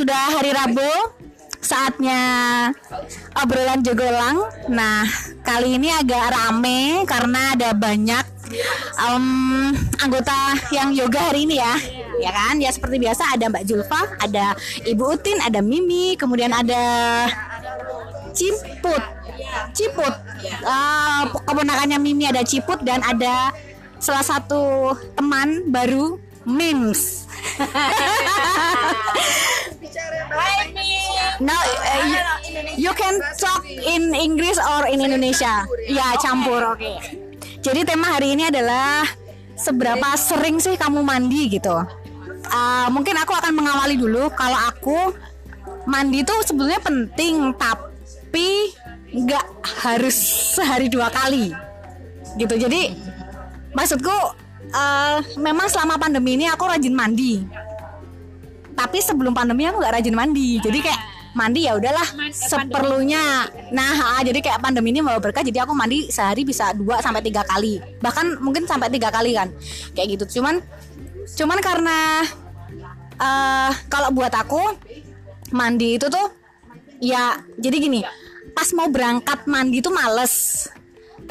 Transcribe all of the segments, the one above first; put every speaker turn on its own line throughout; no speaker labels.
sudah hari Rabu, saatnya obrolan jogolang. Nah, kali ini agak rame karena ada banyak em, anggota yang yoga hari ini ya. Ya kan? Ya seperti biasa ada Mbak Julfa, ada Ibu Utin, ada Mimi, kemudian ada Ciput. Ciput. Eh, keponakannya Mimi ada Ciput dan ada salah satu teman baru Mims. No, uh, you, you can talk in English or in Indonesia. Ya, campur. Oke. Jadi tema hari ini adalah seberapa sering sih kamu mandi gitu. Uh, mungkin aku akan mengawali dulu. Kalau aku mandi itu sebetulnya penting, tapi nggak harus sehari dua kali. Gitu. Jadi maksudku uh, memang selama pandemi ini aku rajin mandi tapi sebelum pandemi aku nggak rajin mandi. Jadi kayak mandi ya udahlah seperlunya. nah ah, jadi kayak pandemi ini mau berkah. Jadi aku mandi sehari bisa 2 sampai tiga kali. Bahkan mungkin sampai tiga kali kan. Kayak gitu. Cuman cuman karena eh kalau buat aku mandi itu tuh ya jadi gini. Pas mau berangkat mandi tuh males.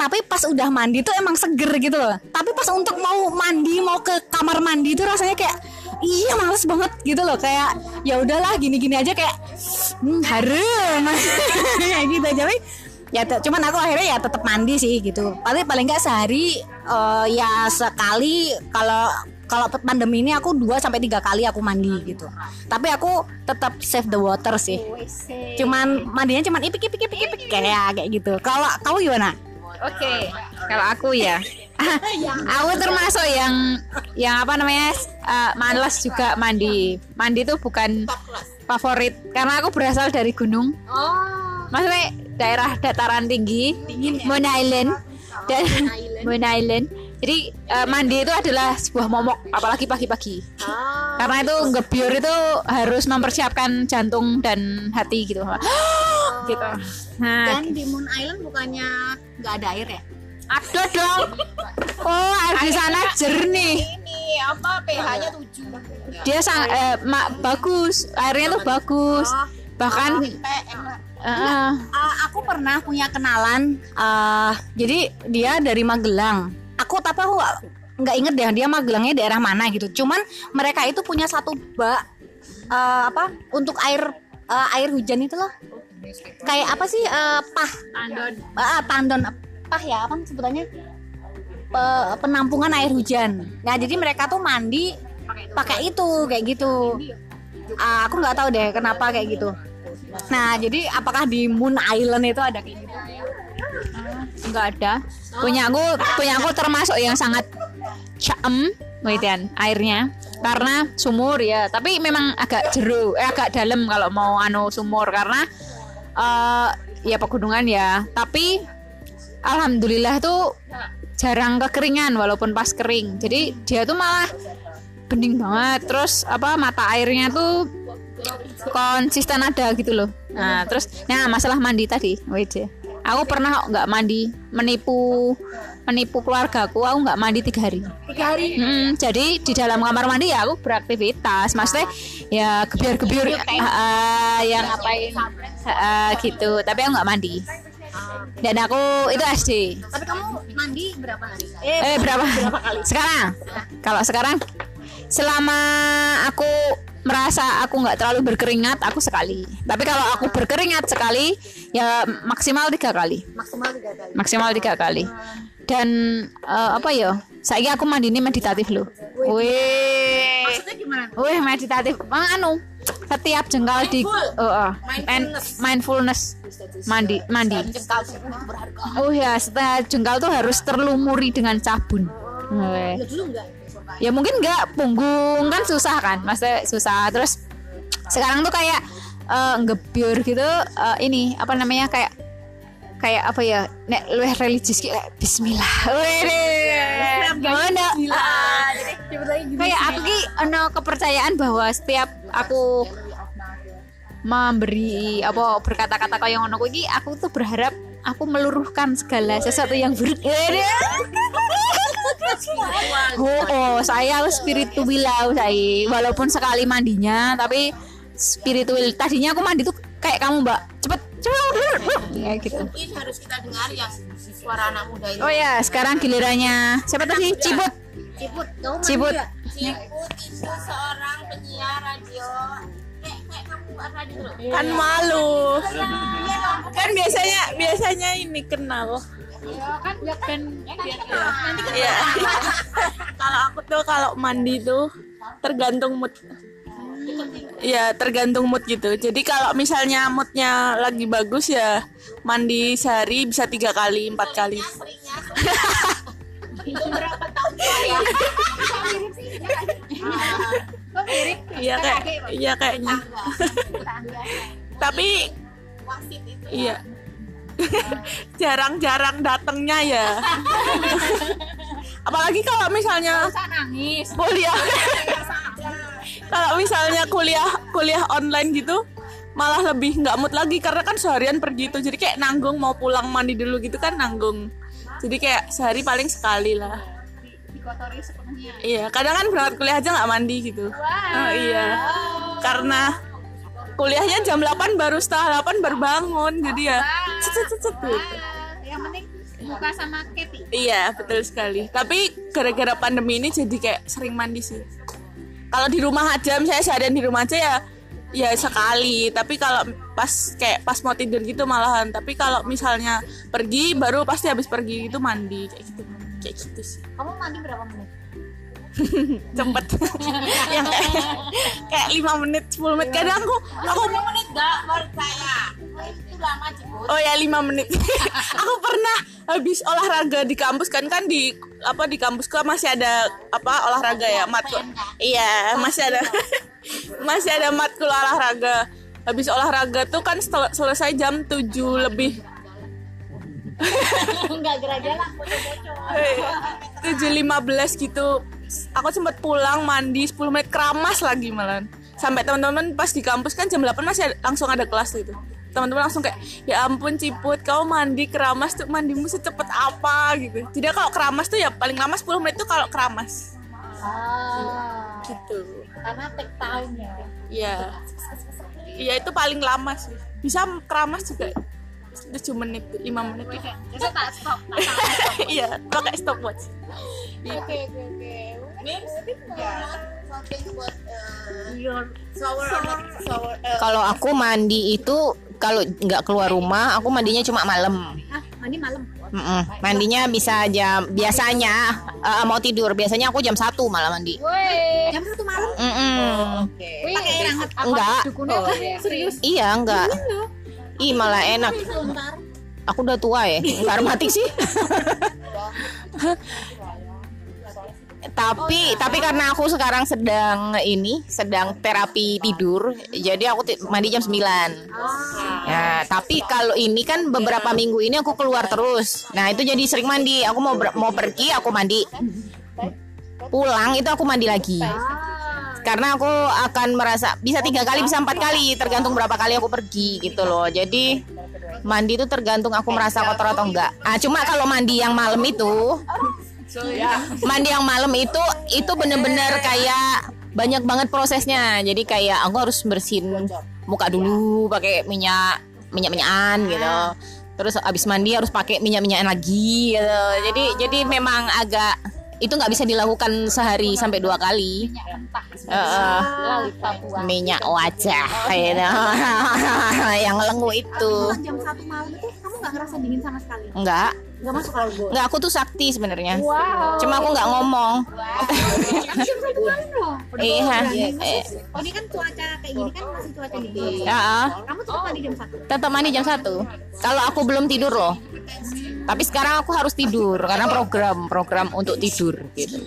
Tapi pas udah mandi tuh emang seger gitu loh. Tapi pas untuk mau mandi mau ke kamar mandi tuh rasanya kayak iya males banget gitu loh. Kayak ya udahlah gini-gini aja kayak hmm, harum. Kayak gitu aja. Tapi ya cuman aku akhirnya ya tetap mandi sih gitu. Paling paling nggak sehari eh, ya sekali kalau kalau pandemi ini aku 2 sampai tiga kali aku mandi gitu. Tapi aku tetap save the water sih. Cuman mandinya cuman ipik ipik ipik ipik kayak kayak gitu. Kalau kamu gimana?
Oke, kalau aku ya, aku termasuk yang yang apa namanya uh, malas juga mandi. Mandi itu bukan favorit karena aku berasal dari gunung. Maksudnya daerah dataran tinggi, Moon Island dan Moon Island. Jadi uh, mandi itu adalah sebuah momok, apalagi pagi-pagi. Karena itu ngebiur itu harus mempersiapkan jantung dan hati gitu. gitu. Nah,
di Moon Island bukannya nggak ada air ya
ada dong. Oh, air di sana jernih.
ini apa pH-nya 7
Dia sang eh, ma- bagus, airnya tuh bagus. Bahkan eh,
Uh, aku pernah punya kenalan uh, jadi dia dari Magelang. Aku tapi aku nggak nggak inget deh dia Magelangnya daerah mana gitu. Cuman mereka itu punya satu bak uh, apa untuk air uh, air hujan itu loh kayak apa sih uh, pah?
Tandon.
uh, tandon pah ya apa sebutannya Pe- penampungan air hujan nah jadi mereka tuh mandi pakai itu kayak gitu Ah, aku nggak tahu deh kenapa kayak gitu nah jadi apakah di Moon Island itu ada kayak gitu
Enggak ada. Punya aku, punya aku termasuk yang sangat caem, Witian, airnya. Karena sumur ya, tapi memang agak jeru, eh agak dalam kalau mau anu sumur karena eh ya pegunungan ya. Tapi alhamdulillah tuh jarang kekeringan walaupun pas kering. Jadi dia tuh malah bening banget. Terus apa mata airnya tuh konsisten ada gitu loh. Nah, terus nah masalah mandi tadi, WJ. Aku pernah nggak mandi, menipu menipu keluargaku, aku nggak mandi tiga hari.
tiga hari
Hmm, jadi di dalam kamar mandi ya aku beraktivitas, maksudnya ya gebiar-gebiar, uh, yang ngapain uh, gitu. Tapi aku nggak mandi. Dan aku itu SD.
tapi kamu mandi berapa hari
Eh berapa? Sekarang? Kalau sekarang selama aku merasa aku nggak terlalu berkeringat, aku sekali. Tapi kalau aku berkeringat sekali, ya maksimal tiga kali.
maksimal tiga kali
Maksimal tiga kali. Dan eh, apa ya? Saya aku mandi ini meditatif loh. Wih.
maksudnya gimana
Wih meditatif. Anu setiap jengkal di oh, oh. And mindfulness. mandi mandi. Oh ya, setiap jengkal tuh harus terlumuri dengan sabun.
Dulu enggak
Ya mungkin nggak. Punggung kan susah kan, maksudnya susah. Terus sekarang tuh kayak eh, ngebiur gitu eh, ini apa namanya kayak kayak apa ya? Nek luwih religius kayak Bismillah. Gimana? Ah, kayak aku ki ono kepercayaan bahwa setiap aku memberi apa berkata-kata kaya ngono. Kuwi aku tuh berharap aku meluruhkan segala sesuatu yang buruk. oh, oh, saya spiritual saya. Walaupun sekali mandinya tapi spiritual. Tadinya aku mandi tuh kayak kamu mbak. Cepet cepet kayak gitu.
Mungkin harus kita dengar yang suara anak muda ini.
oh ya sekarang gilirannya. Siapa tadi? Ciput
Ciput, kamu mandi
Ciput.
Ciput itu seorang penyiar radio. Kayak kayak kamu dulu.
kan malu. Kan biasanya biasanya ini kenal. Iya. kalau aku tuh kalau mandi tuh tergantung mood. Iya tergantung mood gitu. Jadi kalau misalnya moodnya lagi bagus ya Mandi sehari bisa tiga kali, empat kali
berapa tahun ya?
Iya kayak Iya kayaknya. Tapi
Wasit itu.
Iya. Jarang-jarang datangnya ya. Apalagi kalau misalnya
nangis.
kuliah. Kalau misalnya kuliah kuliah online gitu malah lebih nggak mood lagi. Karena kan seharian pergi tuh jadi kayak nanggung mau pulang mandi dulu gitu kan nanggung jadi kayak sehari paling sekali lah iya kadang kan berangkat kuliah aja nggak mandi gitu oh, iya karena kuliahnya jam 8 baru setengah 8 baru bangun jadi ya cet, cet, cet, cet, gitu.
yang penting buka sama Katy
Iya betul sekali. Tapi gara-gara pandemi ini jadi kayak sering mandi sih. Kalau di rumah aja, misalnya seharian di rumah aja ya ya sekali. Tapi kalau pas kayak pas mau tidur gitu malahan. Tapi kalau misalnya pergi baru pasti habis pergi itu mandi kayak gitu. Kayak gitu sih.
kamu mandi berapa menit
Cepet. yang kayak kayak 5 menit, 10 menit. Kadang aku aku
menit nggak percaya. Itu lama Ciput.
Oh ya 5 menit. aku pernah habis olahraga di kampus kan kan di apa di kampusku masih ada apa olahraga ya matkul. Iya, masih ada masih ada matkul olahraga. Habis olahraga tuh kan setel- selesai jam 7 lebih.
Enggak gerak-gerak bocor-bocor.
7.15 gitu. Aku sempat pulang mandi 10 menit keramas lagi malah. Sampai teman-teman pas di kampus kan jam 8 masih ada- langsung ada kelas itu. Teman-teman langsung kayak ya ampun Ciput, kau mandi keramas tuh mandimu secepat apa gitu. Jadi kalau keramas tuh ya paling lama 10 menit tuh kalau keramas.
Ah,
Gitu.
karena take time ya.
Iya. Iya itu paling lama sih. Bisa keramas juga 7 menit, 5 menit.
Bisa tak stop.
Iya, pakai stopwatch.
Oke oke oke. Uh,
Kalau aku mandi itu kalau nggak keluar rumah, aku mandinya cuma malam.
Ah, mandi malam.
Mm-mm. Mandinya bisa jam biasanya eh, mau tidur biasanya aku jam satu malah mandi.
Jam satu malam.
Mm-mm.
Pakai air hangat.
Enggak.
Serius.
Iya enggak. Ih malah enak. Aku udah tua ya, nggak aromatik sih. tapi tapi karena aku sekarang sedang ini sedang terapi tidur jadi aku mandi jam 9 ya tapi kalau ini kan beberapa minggu ini aku keluar terus. Nah itu jadi sering mandi. Aku mau mau pergi aku mandi. Pulang itu aku mandi lagi. Karena aku akan merasa bisa tiga kali bisa empat kali tergantung berapa kali aku pergi gitu loh. Jadi mandi itu tergantung aku merasa kotor atau enggak. Ah cuma kalau mandi yang malam itu mandi yang malam itu itu bener-bener kayak banyak banget prosesnya. Jadi kayak aku harus bersihin muka dulu pakai minyak minyak minyakan gitu terus abis mandi harus pakai minyak minyakan lagi gitu. Jadi jadi memang agak itu nggak bisa dilakukan sehari sampai dua kali. Heeh. minyak wajah gitu. yang lengu itu.
Jam satu malam itu kamu nggak ngerasa dingin sama sekali?
enggak
Nggak masuk kalbu.
enggak aku tuh sakti sebenarnya
Wow.
cuma aku nggak ngomong
malam loh.
iya Eh,
Oh ini kan cuaca kayak gini kan masih cuaca dingin.
ya ah.
Kamu tetap mandi jam satu.
tetap mandi jam satu kalau aku belum tidur loh tapi sekarang aku harus tidur karena program program untuk tidur gitu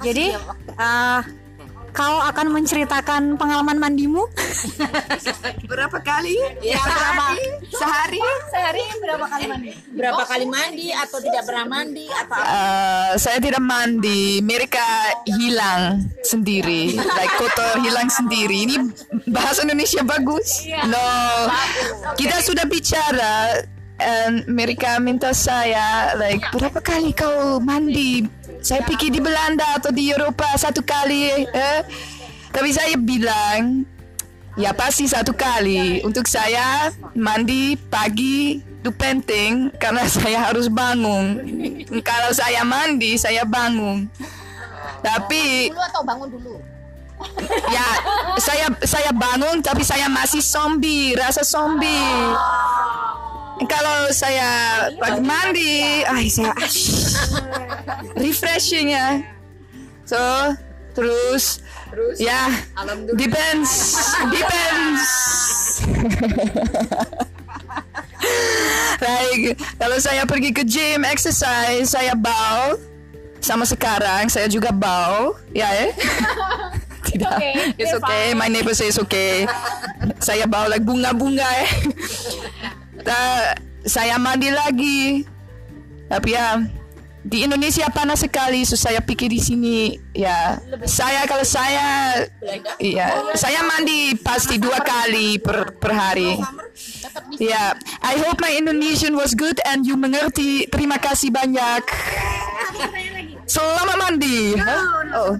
Jadi eh, kau akan menceritakan pengalaman mandimu?
Berapa kali?
ya berapa
Sehari?
sehari berapa kali mandi? Berapa kali mandi atau tidak pernah mandi atau?
Eh, saya tidak mandi, mereka hilang sendiri, like kotor hilang sendiri. Ini bahasa Indonesia bagus. No, kita sudah bicara, and mereka minta saya, like berapa kali kau mandi? Saya pikir di Belanda atau di Eropa satu kali. Eh? Tapi saya bilang ya pasti satu kali untuk saya mandi pagi itu penting karena saya harus bangun. Kalau saya mandi saya bangun. Tapi
Dulu atau bangun dulu?
ya saya saya bangun tapi saya masih zombie rasa zombie kalau saya pagi mandi ay saya refreshing ya. So terus ya depends depends. Like kalau saya pergi ke gym exercise saya bau sama sekarang saya juga bau ya eh? Tidak. it's okay. my neighbor says okay. Saya bau like bunga-bunga eh Ta- saya mandi lagi. Tapi ya di Indonesia panas sekali so saya pikir di sini ya saya kalau saya ya saya mandi pasti dua kali per per hari. Ya I hope my Indonesian was good and you mengerti. Terima kasih banyak. Selamat mandi. Oh.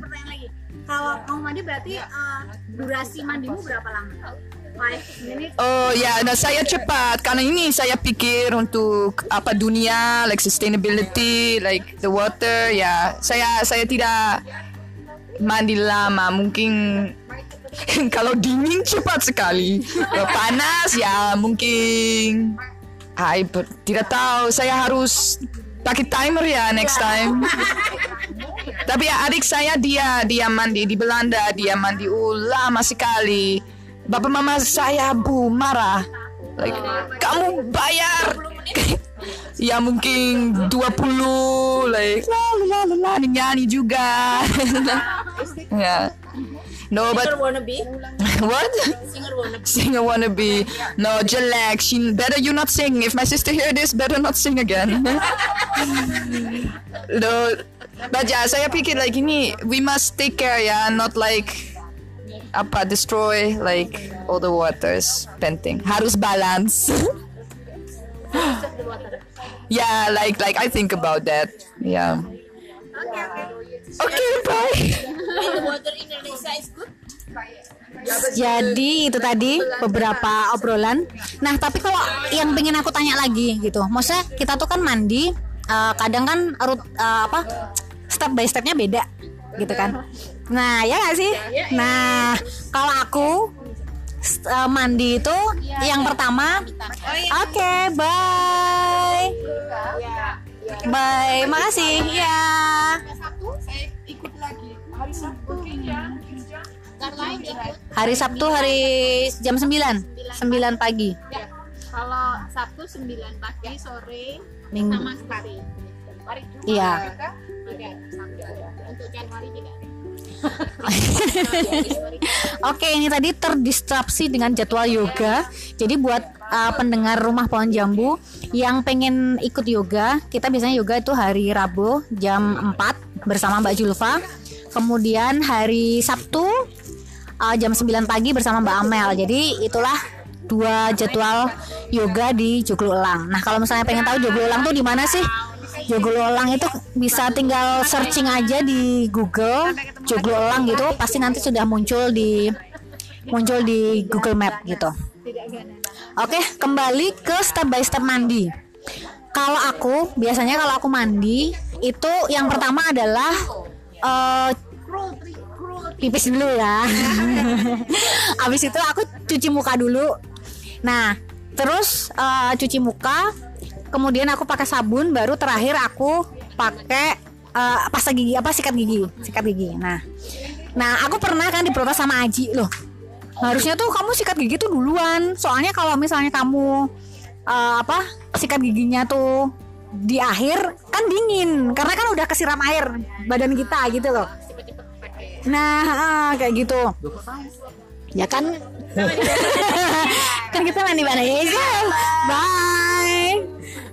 Kalau kamu mandi berarti eh, durasi mandimu berapa lama?
Oh ya, nah saya cepat. Karena ini saya pikir untuk apa dunia, like sustainability, like the water, ya. Saya saya tidak mandi lama, mungkin kalau dingin cepat sekali, panas ya mungkin, I ber- tidak tahu, saya harus pakai timer ya next time. Tapi ya adik saya dia dia mandi di Belanda, dia mandi uh, lama sekali. Bapak mama saya bu marah. Like, kamu bayar. ya mungkin 20 like la la la la nyanyi juga. ya. No, but
wannabe
what?
singer wannabe
Singer wannabe. No, jelek. She better you not sing. If my sister hear this, better not sing again. no, but ya, saya pikir like ini we must take care ya, not like apa destroy like all the waters. Penting. Harus balance. yeah, like like I think about that. Yeah. Okay, bye.
Indonesia is good
Jadi itu tadi beberapa obrolan. Nah tapi kalau yang pengen aku tanya lagi gitu, maksudnya kita tuh kan mandi, eh, kadang kan rut eh, apa step by stepnya beda gitu kan. Nah ya nggak sih. Nah kalau aku eh, mandi itu yang pertama, oke bye, bye, makasih. ya. Hari Sabtu hari jam 9 9 pagi.
Kalau Sabtu 9 pagi sore
Minggu.
sama sekali.
Iya.
Oke, Januari.
Oke ini tadi terdistraksi dengan jadwal yoga Jadi buat uh, pendengar rumah pohon jambu Yang pengen ikut yoga Kita biasanya yoga itu hari Rabu jam 4 bersama Mbak Julfa Kemudian hari Sabtu uh, jam 9 pagi bersama Mbak Amel Jadi itulah dua jadwal yoga di Joglo Elang Nah kalau misalnya pengen tahu Joglo Elang tuh di mana sih? Joglo Elang itu bisa tinggal searching aja di Google Joglo Elang gitu pasti nanti sudah muncul di muncul di Google Map gitu. Oke, kembali ke step by step mandi. Kalau aku biasanya kalau aku mandi itu yang pertama adalah eh, pipis dulu ya. Habis itu aku cuci muka dulu. Nah, terus eh, cuci muka, kemudian aku pakai sabun, baru terakhir aku pakai eh, pasta gigi apa sikat gigi, sikat gigi. Nah, nah aku pernah kan diprotes sama Aji loh. Harusnya tuh kamu sikat gigi tuh duluan. Soalnya kalau misalnya kamu eh, apa sikat giginya tuh di akhir kan dingin karena kan udah kesiram air badan kita gitu loh. Nah, ah, kayak gitu. Ya kan? kan kita mandi aja. Bye.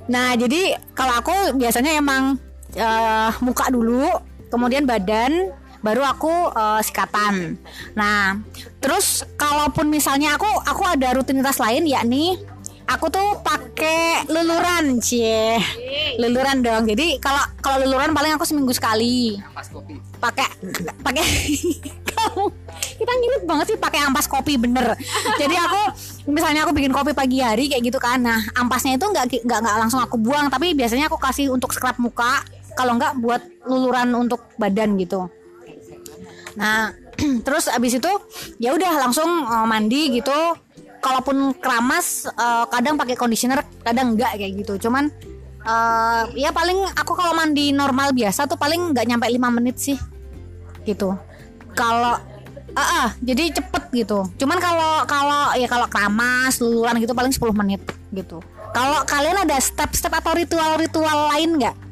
Nah, jadi kalau aku biasanya emang eh, muka dulu, kemudian badan, baru aku eh, sikatan. Nah, terus kalaupun misalnya aku aku ada rutinitas lain yakni aku tuh pakai luluran, cie. Luluran dong. Jadi kalau kalau luluran paling aku seminggu sekali. Pakai pakai kita ngirit banget sih pakai ampas kopi bener. Jadi aku misalnya aku bikin kopi pagi hari kayak gitu kan. Nah ampasnya itu nggak nggak nggak langsung aku buang. Tapi biasanya aku kasih untuk scrub muka kalau nggak buat luluran untuk badan gitu. Nah terus abis itu ya udah langsung eh, mandi gitu. Kalaupun keramas eh, kadang pakai conditioner kadang enggak kayak gitu. Cuman eh, ya paling aku kalau mandi normal biasa tuh paling nggak nyampe lima menit sih gitu kalau ah ah, jadi cepet gitu cuman kalau kalau ya kalau keramas luluran gitu paling 10 menit gitu kalau kalian ada step-step atau ritual-ritual lain nggak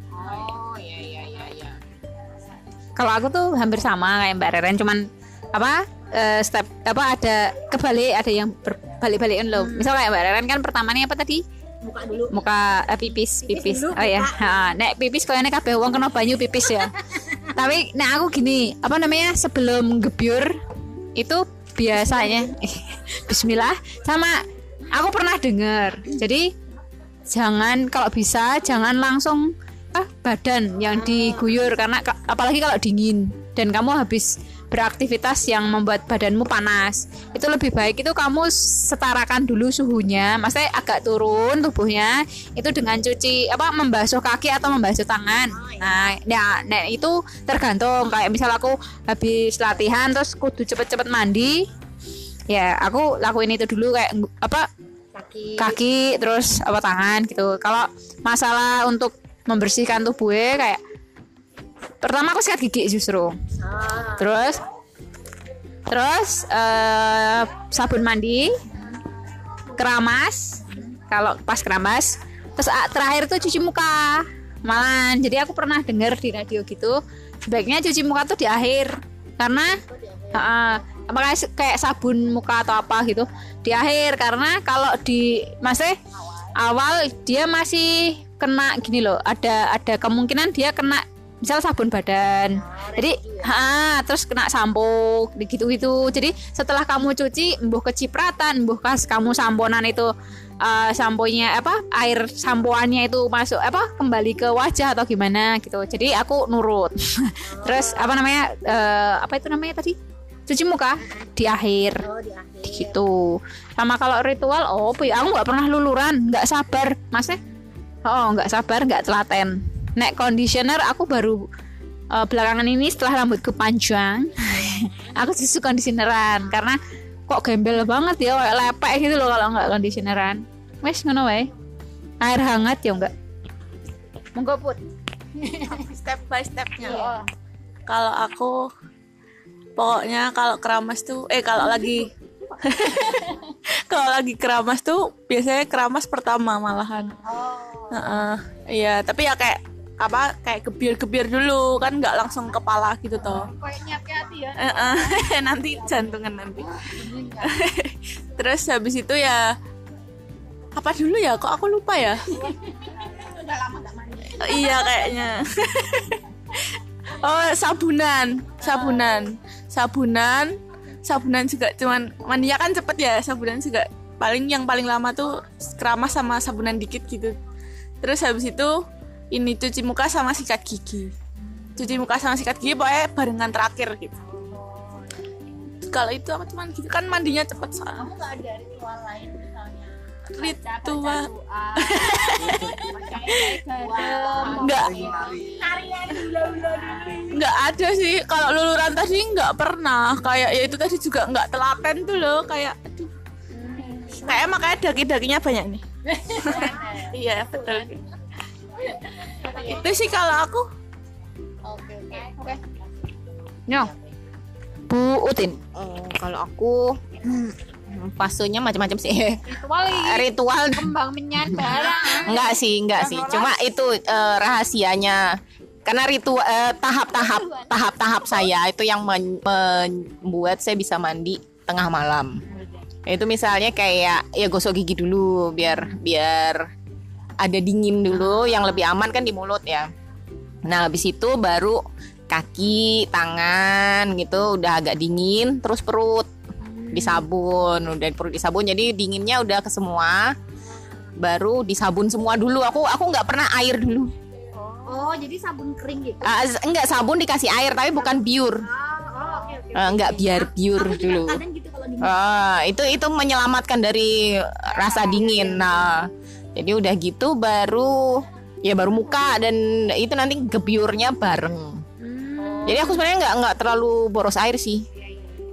Kalau aku tuh hampir sama kayak Mbak Reren cuman apa eh, step apa ada kebalik ada yang berbalik-balikan loh. Misal kayak Mbak Reren kan pertamanya apa tadi? Muka dulu. Muka eh, pipis, pipis. oh ya. Ha, nek pipis kayaknya kabeh wong kena banyu pipis ya. Tapi nek aku gini, apa namanya? Sebelum gebyur itu biasanya bismillah sama aku pernah dengar. Jadi jangan kalau bisa jangan langsung ah, badan yang diguyur karena ka- apalagi kalau dingin dan kamu habis beraktivitas yang membuat badanmu panas. Itu lebih baik itu kamu setarakan dulu suhunya maksudnya agak turun tubuhnya itu dengan cuci apa membasuh kaki atau membasuh tangan. Nah nah, nah, itu tergantung. Kayak misal aku habis latihan terus kudu cepet-cepet mandi ya aku lakuin itu dulu kayak apa kaki terus apa tangan gitu. Kalau masalah untuk membersihkan tubuhnya kayak pertama aku sikat gigi justru. Terus terus eh, sabun mandi keramas kalau pas keramas. Terus ah, terakhir tuh cuci muka. Malan jadi aku pernah dengar di radio gitu sebaiknya cuci muka tuh di akhir. Karena uh, makanya kayak sabun muka atau apa gitu di akhir. Karena kalau di masih awal dia masih kena gini loh ada ada kemungkinan dia kena misal sabun badan. Jadi ha, terus kena sampo gitu gitu jadi setelah kamu cuci embuh kecipratan embuh kas kamu samponan itu eh, samponya apa air sampoannya itu masuk apa kembali ke wajah atau gimana gitu. Jadi aku nurut. Terus apa namanya eh, apa itu namanya tadi? Cuci muka di akhir. Gitu. Sama kalau ritual oh aku nggak pernah luluran nggak sabar. Masnya oh nggak sabar nggak telaten nek conditioner aku baru eh, belakangan ini setelah rambutku panjang aku justru conditioneran. Karena kok gembel banget ya kayak lepek gitu loh kalau nggak conditioneran. Wes ngono wae. Air hangat ya enggak monggo put.
Step by stepnya. Kalau aku pokoknya kalau keramas tuh eh kalau lagi kalau lagi keramas tuh biasanya keramas pertama malahan. Heeh. iya tapi ya kayak apa kayak gebir-gebir dulu kan nggak langsung kepala gitu toh. Heeh. nanti jantungan nanti. Terus habis itu ya apa dulu ya kok aku lupa ya? Iya kayaknya. Oh sabunan sabunan sabunan sabunan juga cuman mandinya kan cepet ya sabunan juga paling yang paling lama tuh keramas sama sabunan dikit gitu. Terus habis itu ini cuci muka sama sikat gigi. Cuci muka sama sikat gigi pokoknya barengan terakhir gitu. Kalau itu aku cuman gitu kan mandinya cepet soalnya. Kamu gak ada ritual lain misalnya? Ritual. Nggak. nggak ada sih. Kalau luluran tadi nggak pernah. Kayak ya itu tadi juga nggak telaten tuh loh. Kayak aduh. kayak makanya daki-dakinya banyak nih. Iya betul itu sih kalau aku
Nyo. Bu Utin.
Oh, kalau aku hmm, fasenya macam-macam sih.
Ritual
Ritual
kembang menyan barang.
enggak sih, enggak sih. Cuma itu eh, rahasianya. Karena ritual eh, tahap-tahap tahap-tahap saya itu yang men- membuat saya bisa mandi tengah malam. Itu misalnya kayak ya gosok gigi dulu biar biar ada dingin dulu yang lebih aman kan di mulut ya. Nah, habis itu baru kaki, tangan gitu udah agak dingin, terus perut disabun, udah perut disabun jadi dinginnya udah ke semua. Baru disabun semua dulu. Aku aku nggak pernah air dulu.
oh jadi sabun kering gitu
Ah, z- enggak sabun dikasih air tapi bukan biur.
oh oke oke
Eh, nggak biar biur dulu. Ah, itu itu menyelamatkan dari rasa dingin. Nah, jadi udah gitu baru ya baru muka dan itu nanti gebiurnya bareng. Jadi aku sebenarnya nggak nggak terlalu boros air sih,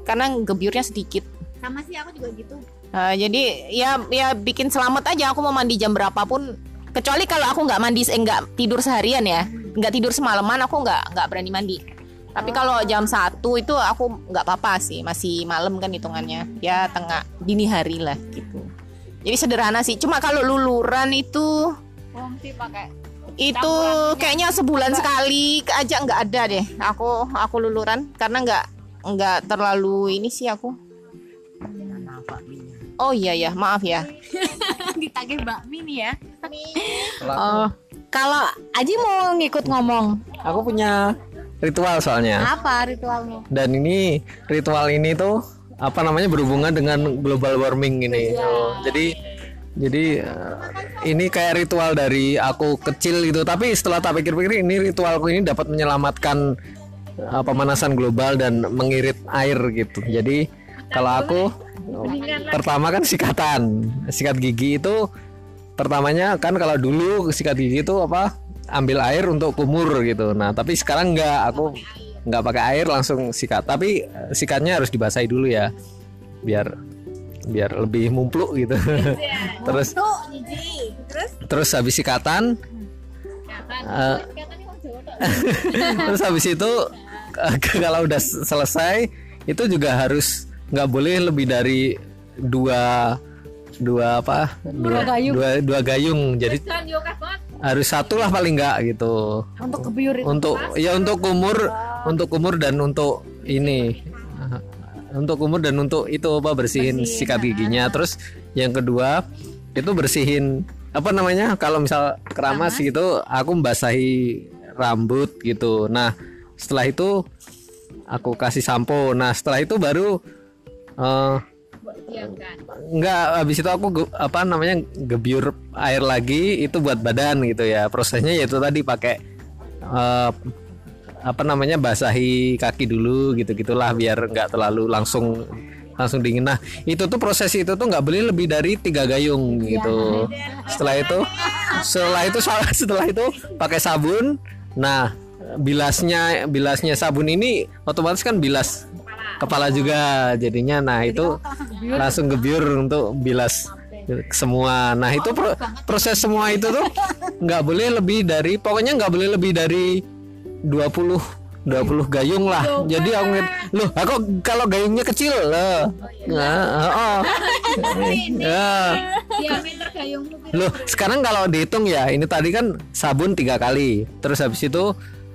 karena gebiurnya sedikit.
Sama sih aku juga gitu.
Eh, jadi ya ya bikin selamat aja aku mau mandi jam berapapun kecuali kalau aku nggak mandi eh, nggak tidur seharian ya nggak tidur semalaman aku nggak nggak berani mandi tapi kalau jam satu itu aku nggak apa-apa sih masih malam kan hitungannya ya tengah dini hari lah gitu jadi sederhana sih cuma kalau luluran itu itu kayaknya sebulan sekali aja nggak ada deh aku aku luluran karena nggak nggak terlalu ini sih aku Oh iya ya, maaf ya.
Ditagih bakmi nih ya. Oh, kalau Aji mau ngikut ngomong,
Aku punya ritual soalnya.
apa ritualmu?
Dan ini ritual ini tuh apa namanya berhubungan dengan global warming ini. Oh, jadi jadi eh, ini kayak ritual dari aku kecil gitu. Tapi setelah tak pikir-pikir ini ritualku ini dapat menyelamatkan eh, pemanasan global dan mengirit air gitu. Jadi kalau aku pertama kan sikatan, sikat gigi itu pertamanya kan kalau dulu sikat gigi itu apa ambil air untuk kumur gitu. Nah tapi sekarang nggak aku nggak pakai air langsung sikat. Tapi eh, sikatnya harus dibasahi dulu ya biar biar lebih mumpluk gitu. terus terus? habis sikatan eh, terus habis itu kalau udah selesai itu juga harus nggak boleh lebih dari dua dua apa? Dua
gayung.
dua, dua gayung. Jadi harus satu lah paling nggak gitu.
Untuk kebiur itu.
untuk ya untuk kumur untuk kumur dan untuk ini. Untuk kumur dan untuk itu apa bersihin sikat giginya. Terus yang kedua itu bersihin apa namanya kalau misal keramas gitu aku membasahi rambut gitu. Nah setelah itu aku kasih sampo. Nah setelah itu baru eh Enggak, habis itu aku apa namanya gebyur air lagi itu buat badan gitu ya. Prosesnya yaitu tadi pakai eh, apa namanya basahi kaki dulu gitu gitulah biar nggak terlalu langsung langsung dingin. Nah itu tuh proses itu tuh nggak boleh lebih dari tiga gayung gitu. Setelah itu setelah itu setelah itu pakai sabun. Nah bilasnya bilasnya sabun ini otomatis kan bilas kepala juga jadinya. Nah itu langsung gebyur. untuk bilas semua. Nah itu pro- proses semua itu tuh nggak boleh lebih dari pokoknya nggak boleh lebih dari 20 20 gayung lah. Jadi aku ngeliat, loh aku kalau gayungnya kecil loh. Nah, oh. ya. loh sekarang kalau dihitung ya ini tadi kan sabun tiga kali. Terus habis itu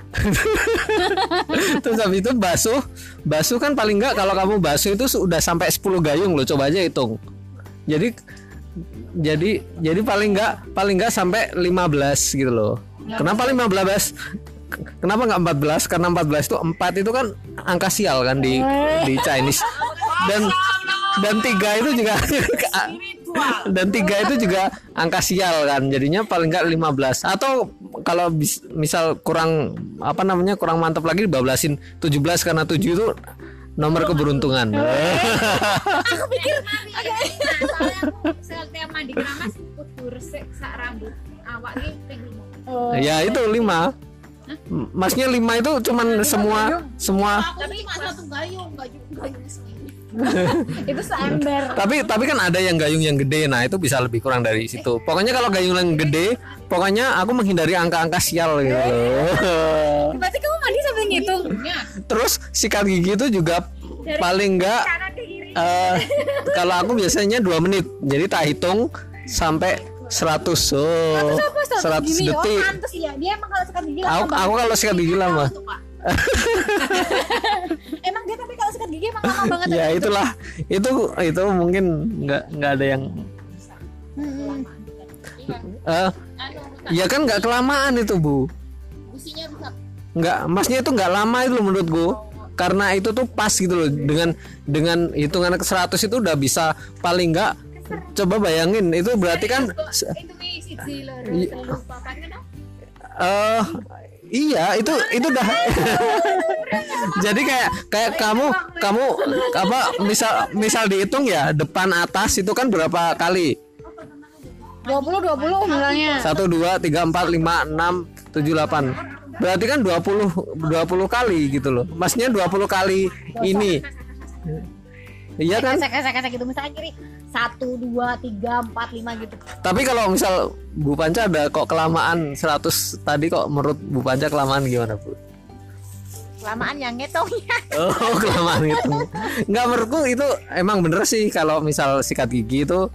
Terus habis itu basuh Basuh kan paling enggak kalau kamu basuh itu sudah sampai 10 gayung loh Coba aja hitung. Jadi Jadi Jadi paling enggak Paling enggak sampai 15 gitu loh. Kenapa 15? Kenapa enggak 14? Karena 14 itu 4 itu kan angka sial kan di di Chinese. Dan dan tiga itu juga dan tiga itu juga angka sial kan jadinya paling enggak 15 atau kalau bis- misal kurang apa namanya kurang mantap lagi bablasin 17 karena 7 itu nomor keberuntungan.
Soalnya mandi keramas kudu resik sak rambut. Awak lima.
ya itu lima. Masnya lima itu cuman semua semua
Tapi cuma satu gayung, gayung gayung sendiri.
Itu seember.
tapi tapi kan ada yang gayung yang gede. Nah itu bisa lebih kurang dari situ. Pokoknya kalau gayung yang gede pokoknya aku menghindari angka-angka sial gitu loh.
Berarti kamu mandi sambil ngitung.
terus sikat gigi itu juga paling enggak eh, kalau aku biasanya dua menit. Jadi tak hitung sampai 100 oh 100
Gini, oh
detik.
pantes ya. Dia emang kalau sikat gigi
aku,
lama
aku kalau sikat gigi lama
Emang dia tapi kalau sikat gigi emang lama banget.
ya itulah. Itu itu mungkin nggak nggak ada yang eh ya kan nggak kelamaan itu bu. Nggak masnya itu nggak lama itu loh menurutku karena itu tuh pas gitu loh. Dengan dengan hitungan ke 100 itu udah bisa paling nggak coba bayangin. Itu berarti kan
Itu nih
Iya, itu itu udah. Jadi kayak kayak kamu kamu apa misal misal dihitung ya depan atas itu kan berapa kali?
20 20 misalnya.
Satu dua tiga empat lima enam tujuh delapan. Berarti kan 20 20 kali gitu loh. Maksudnya 20 kali ini. Iya kan?
Kesek kesek kesek gitu misalnya kiri. 1 2 3 4 5 gitu.
Tapi kalau misal Bu Panca ada kok kelamaan 100 tadi kok menurut Bu Panca kelamaan gimana Bu?
Kelamaan yang ngitungnya.
Oh kelamaan itu Nggak menurutku itu emang bener sih Kalau misal sikat gigi itu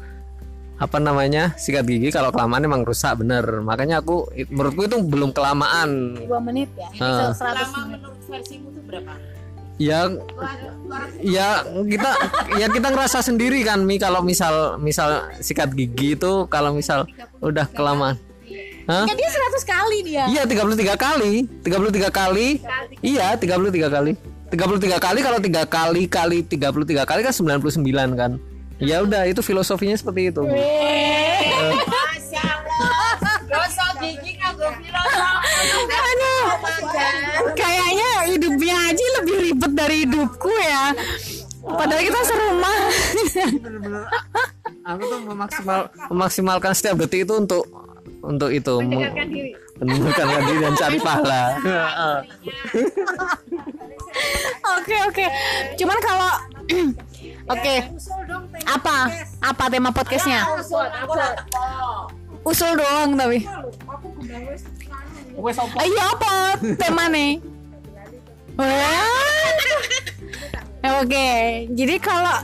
Apa namanya Sikat gigi kalau kelamaan emang rusak bener Makanya aku Menurutku itu belum kelamaan
2 menit ya.
Ah.
100 menit.
Ya Ya kita Ya kita ngerasa sendiri kan Mi Kalau misal Misal sikat gigi itu Kalau misal Udah kelamaan Hah?
Kan dia 100 kali dia.
Iya 33 kali 33 kali Iya 33 kali 33 kali kalau 3 kali kali 33 kali kan 99 kan Ya udah itu filosofinya seperti itu Bu.
Aduh. Kayaknya hidupnya Aji lebih ribet dari hidupku ya. Padahal kita serumah.
Aku tuh memaksimal, memaksimalkan setiap detik itu untuk untuk itu mendekatkan diri mendekatkan diri dan cari pahala
Oke oke. Cuman kalau Oke. Apa? Apa tema podcastnya? Usul doang tapi. Ayo apa tema nih? Oke, jadi kalau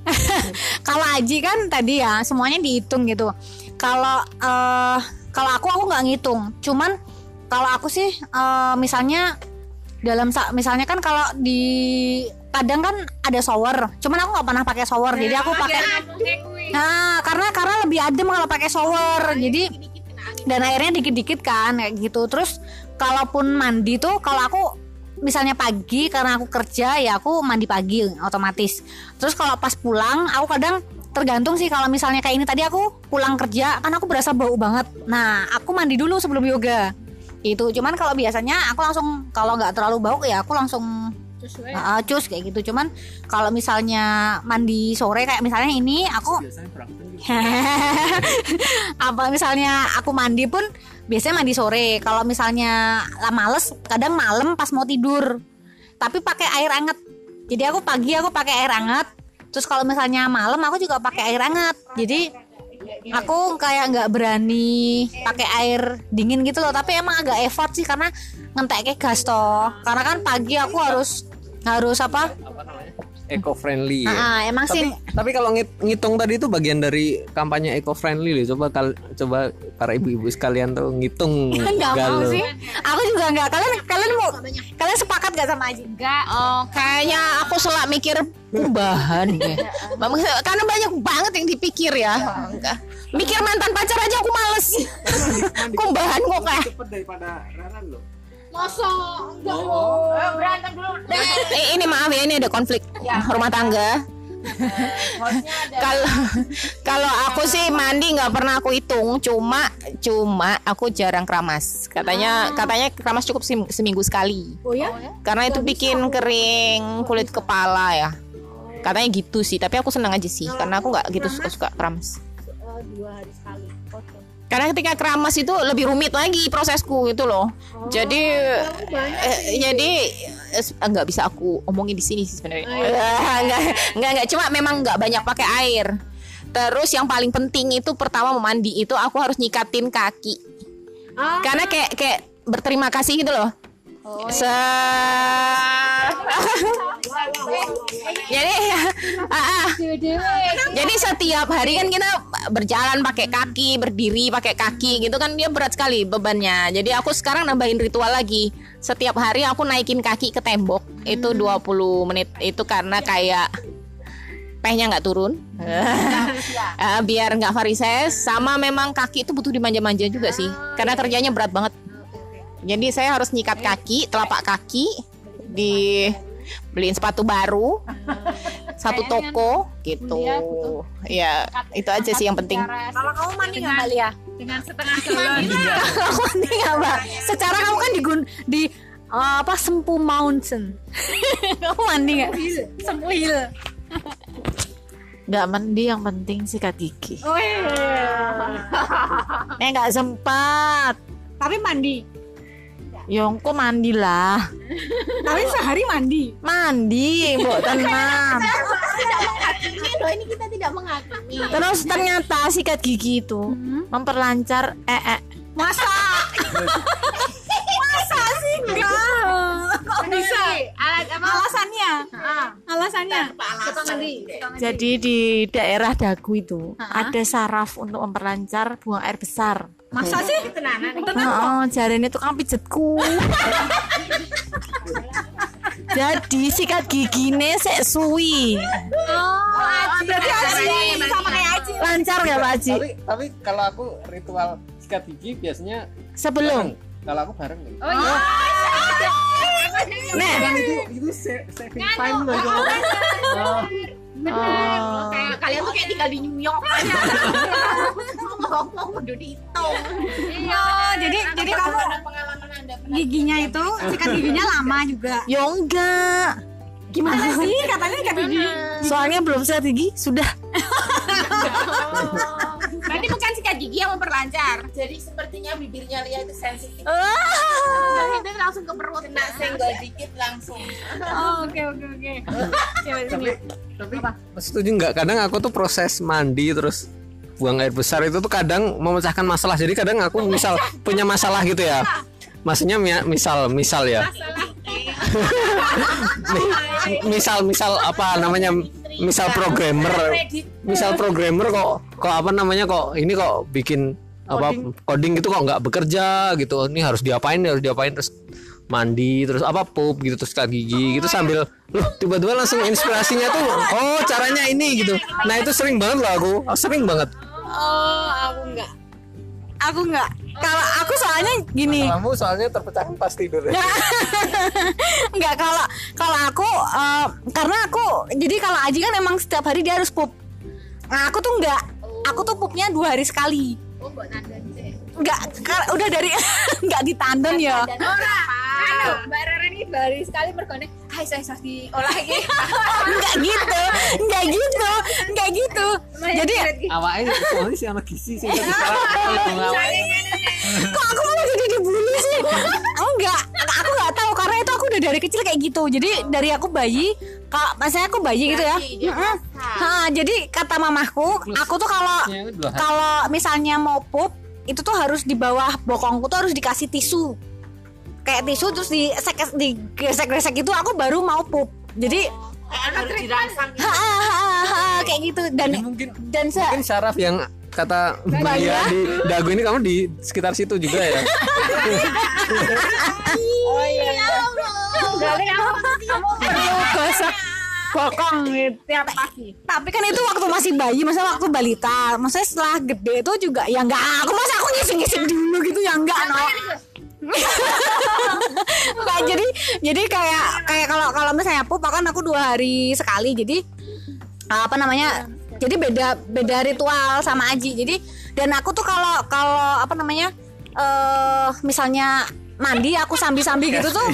kalau Aji kan tadi ya semuanya dihitung gitu. Kalau eh kalau aku aku nggak ngitung. Cuman kalau aku sih eh, misalnya dalam sa- misalnya kan kalau di kadang kan ada shower. Cuman aku nggak pernah pakai shower. Jadi aku pakai Nah, karena karena lebih adem kalau pakai shower. Jadi dan airnya dikit-dikit kan kayak gitu. Terus kalaupun mandi tuh kalau aku misalnya pagi karena aku kerja ya aku mandi pagi otomatis. Terus kalau pas pulang aku kadang tergantung sih kalau misalnya kayak ini tadi aku pulang kerja kan aku berasa bau banget. Nah, aku mandi dulu sebelum yoga. Itu cuman kalau biasanya aku langsung kalau nggak terlalu bau ya aku langsung Ah, cus kayak gitu. Cuman kalau misalnya mandi sore kayak misalnya ini aku apa misalnya aku mandi pun biasanya mandi sore. Kalau misalnya lah males kadang malam pas mau tidur. Tapi pakai air hangat. Jadi aku pagi aku pakai air hangat. Terus kalau misalnya malam aku juga pakai air hangat. Jadi aku kayak nggak berani pakai air dingin gitu loh tapi emang agak effort sih karena ngentek gas toh. Karena kan pagi aku harus harus apa
eco friendly ya.
Ah, emang
tapi,
sih
tapi kalau ngit- ngitung tadi itu bagian dari kampanye eco friendly loh coba kal- coba para ibu-ibu sekalian tuh ngitung
nggak mau sih aku juga nggak kalian kalian mau kalian sepakat gak sama Aji
Enggak, oh, kayaknya aku selak mikir kumbahan deh. Karena banyak banget yang dipikir ya. Enggak. Mikir mantan pacar aja aku males. kumbahan kok kayak. Eh, ini maaf ya ini ada konflik rumah tangga. Kalau kalau aku sih mandi nggak pernah aku hitung, cuma cuma aku jarang keramas. Katanya katanya keramas cukup sem- seminggu sekali.
oh ya?
Karena itu bikin kering kulit kepala ya. Katanya gitu sih, tapi aku senang aja sih karena aku nggak gitu suka-suka keramas. Karena ketika keramas itu lebih rumit lagi prosesku gitu loh. jadi eh, jadi eh, nggak bisa aku omongin di sini sih sebenarnya. Nggak nggak nggak cuma memang nggak banyak pakai air. Terus yang paling penting itu pertama mandi itu aku harus nyikatin kaki. Karena kayak kayak berterima kasih gitu loh. Se jadi ah, ah. jadi setiap hari kan kita berjalan pakai kaki berdiri pakai kaki gitu kan dia berat sekali bebannya. Jadi aku sekarang nambahin ritual lagi. Setiap hari aku naikin kaki ke tembok. Itu 20 menit. Itu karena kayak pehnya nggak turun. Eh, biar nggak varises. Sama memang kaki itu butuh dimanja-manja juga sih. Karena kerjanya berat banget. Jadi saya harus nyikat kaki telapak kaki di beliin sepatu baru satu toko gitu ya itu aja sih yang penting
kalau kamu mandi nggak Mbak Lia
dengan setengah gelas
kamu mandi nggak Mbak secara kamu kan di gun di eh, apa Sempu Mountain. Kamu mandi nggak? Sempu Hill.
Nggak mandi yang penting sikat gigi.
Oh iya.
Eh nggak sempat.
Tapi mandi.
Yongko mandilah.
Tapi sehari mandi.
Mandi, mbok tenang.
Ini loh ini kita tidak menghakimi.
Terus ternyata sikat gigi itu memperlancar eh, eh.
Masa? Masa sih enggak? Kok bisa?
Alat apa?
Alasannya? Alasannya?
Jadi di daerah dagu itu ada saraf untuk memperlancar buang air besar.
Masa sih?
Oh, jarinya tukang pijetku. Jadi sikat gigine sek suwi.
Berarti Aji sama kayak Aji.
Lancar nggak Pak Haji?
tapi tapi kalau aku ritual sikat gigi biasanya
Sebelum.
bareng. kalau aku bareng
Oh iya.
Nek,
itu itu sa- saving time loh itu Oh,
Oh.
Kayak kalian tuh kayak tinggal di New York aja. Ngomong udah dihitung.
Iya, jadi jadi kamu
pengalaman Anda
giginya itu sikat giginya lama juga.
Yo enggak.
Gimana sih katanya sikat gigi?
Soalnya belum sikat gigi sudah.
Berarti bukan sikat gigi yang memperlancar. Jadi sepertinya bibirnya Lia itu sensitif. Jadi itu langsung ke perut. Kena senggol dikit langsung.
Oh, oke oke oke.
tapi tapi setuju nggak kadang aku tuh proses mandi terus buang air besar itu tuh kadang memecahkan masalah jadi kadang aku misal punya masalah gitu ya maksudnya mi- misal misal ya Mi- misal misal apa namanya misal programmer misal programmer kok kok apa namanya kok ini kok bikin apa coding. gitu kok nggak bekerja gitu. Ini harus diapain harus diapain terus mandi terus apa pup gitu terus sikat gigi gitu sambil loh tiba-tiba langsung inspirasinya tuh oh caranya ini gitu. nah itu sering banget loh aku. Oh, sering banget.
Oh, aku enggak. Aku enggak. Kalau aku soalnya gini.
kamu soalnya terpecahkan pas tidur ya
Enggak kalau kalau aku eh, karena aku jadi kalau Aji kan emang setiap hari dia harus pup. Nah, aku tuh enggak. Aku tuh pupnya dua hari sekali.
Oh, sih.
Enggak, ka- udah dari enggak ditandem ya.
Anu, Mbak Rara ini baru sekali mergone. Hai, saya saya diolah iki.
Enggak gitu. Enggak gitu. Enggak gitu. Jadi
awalnya soalnya si anak gizi sih
kok aku malah jadi dibully sih? Enggak, aku enggak tahu karena itu aku udah dari kecil kayak gitu. Jadi dari aku bayi, kalau maksudnya aku bayi gitu ya. Ha, jadi kata mamahku, aku tuh kalau kalau misalnya mau pup itu tuh harus di bawah bokongku tuh harus dikasih tisu. Kayak tisu terus di digesek-gesek gitu aku baru mau pup. Jadi ha, ha, ha, kayak gitu dan
mungkin
dan se
mungkin syaraf yang kata Mbak Lia di dagu ini kamu di sekitar situ juga ya
Berarti kamu, kamu perlu gosok bokong gitu tiap pagi. Tapi kan itu waktu masih bayi, masa waktu balita. Maksudnya setelah gede itu juga ya enggak. Aku masa aku ngising-ngising dulu gitu ya enggak no. Enggak, jadi jadi kayak kayak kalau kalau misalnya pup kan aku dua hari sekali. Jadi apa namanya? Jadi beda beda ritual sama Aji. Jadi dan aku tuh kalau kalau apa namanya? eh misalnya mandi aku sambil-sambil gitu tuh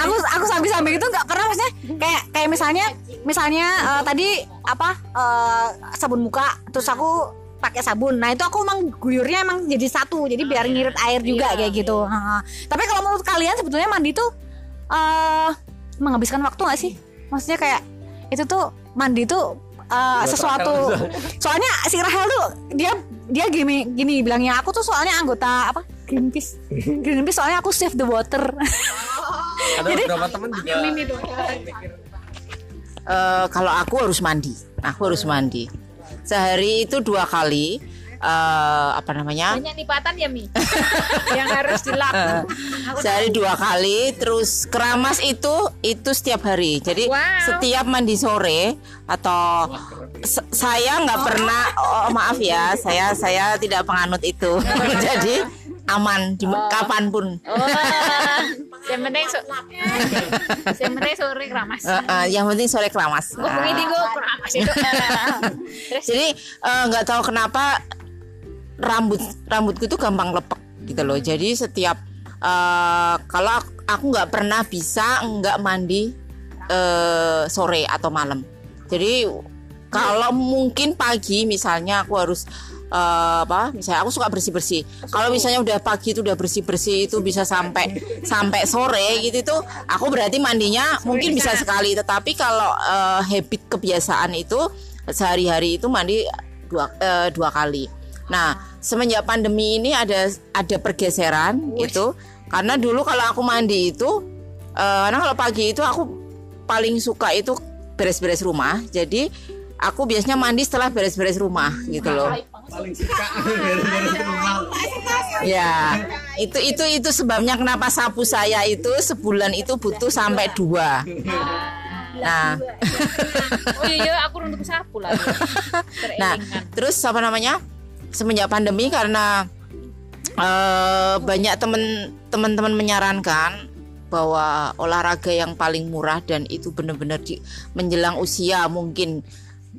aku aku sambil-sambil gitu nggak pernah maksudnya kayak kayak misalnya misalnya eh, tadi apa eh, sabun muka terus aku pakai sabun. Nah itu aku emang guyurnya emang jadi satu jadi biar ngirit air juga kayak gitu. Ha-ha. tapi kalau menurut kalian sebetulnya mandi tuh eh menghabiskan waktu nggak sih? Maksudnya kayak itu tuh mandi tuh eh, sesuatu soalnya si Rahel tuh dia dia gini gini bilangnya aku tuh soalnya anggota apa Greenpeace. Greenpeace soalnya aku save the water.
Ada beberapa teman juga
Eh, kalau aku harus mandi, aku harus mandi. Sehari itu dua kali. eh, apa namanya?
Banyak nipatan ya, Mi. Yang harus dilakukan.
Sehari dua kali. Terus keramas itu itu setiap hari. Jadi
Wow.
setiap mandi sore atau saya nggak pernah. Oh maaf ya, saya saya tidak penganut itu. Jadi aman di kapan pun.
Oh. Yang penting so Yang penting sore keramas.
Eh, eh, yang penting sore keramas.
Gue pengen tinggal keramas itu.
Jadi eh, nggak tahu kenapa rambut rambutku itu gampang lepek gitu loh. Jadi setiap eh, kalau aku- nggak pernah bisa nggak mandi eh, sore atau malam. Jadi kalau mungkin pagi misalnya aku harus eh, apa? Misalnya aku suka bersih bersih. Kalau misalnya udah pagi itu udah bersih bersih itu bisa sampai sampai sore gitu itu aku berarti mandinya mungkin bisa sekali. Tetapi kalau eh, habit kebiasaan itu sehari-hari itu mandi dua eh, dua kali. Nah semenjak pandemi ini ada ada pergeseran gitu. Karena dulu kalau aku mandi itu eh, karena kalau pagi itu aku paling suka itu beres-beres rumah. Jadi aku biasanya mandi setelah beres-beres rumah gitu loh. Ya, itu itu itu sebabnya kenapa sapu saya itu sebulan itu butuh sampai dua. Nah,
Oh iya, iya, aku untuk sapu lah.
nah, terus apa namanya? Semenjak pandemi karena eh, banyak temen teman-teman menyarankan bahwa olahraga yang paling murah dan itu benar-benar di menjelang usia mungkin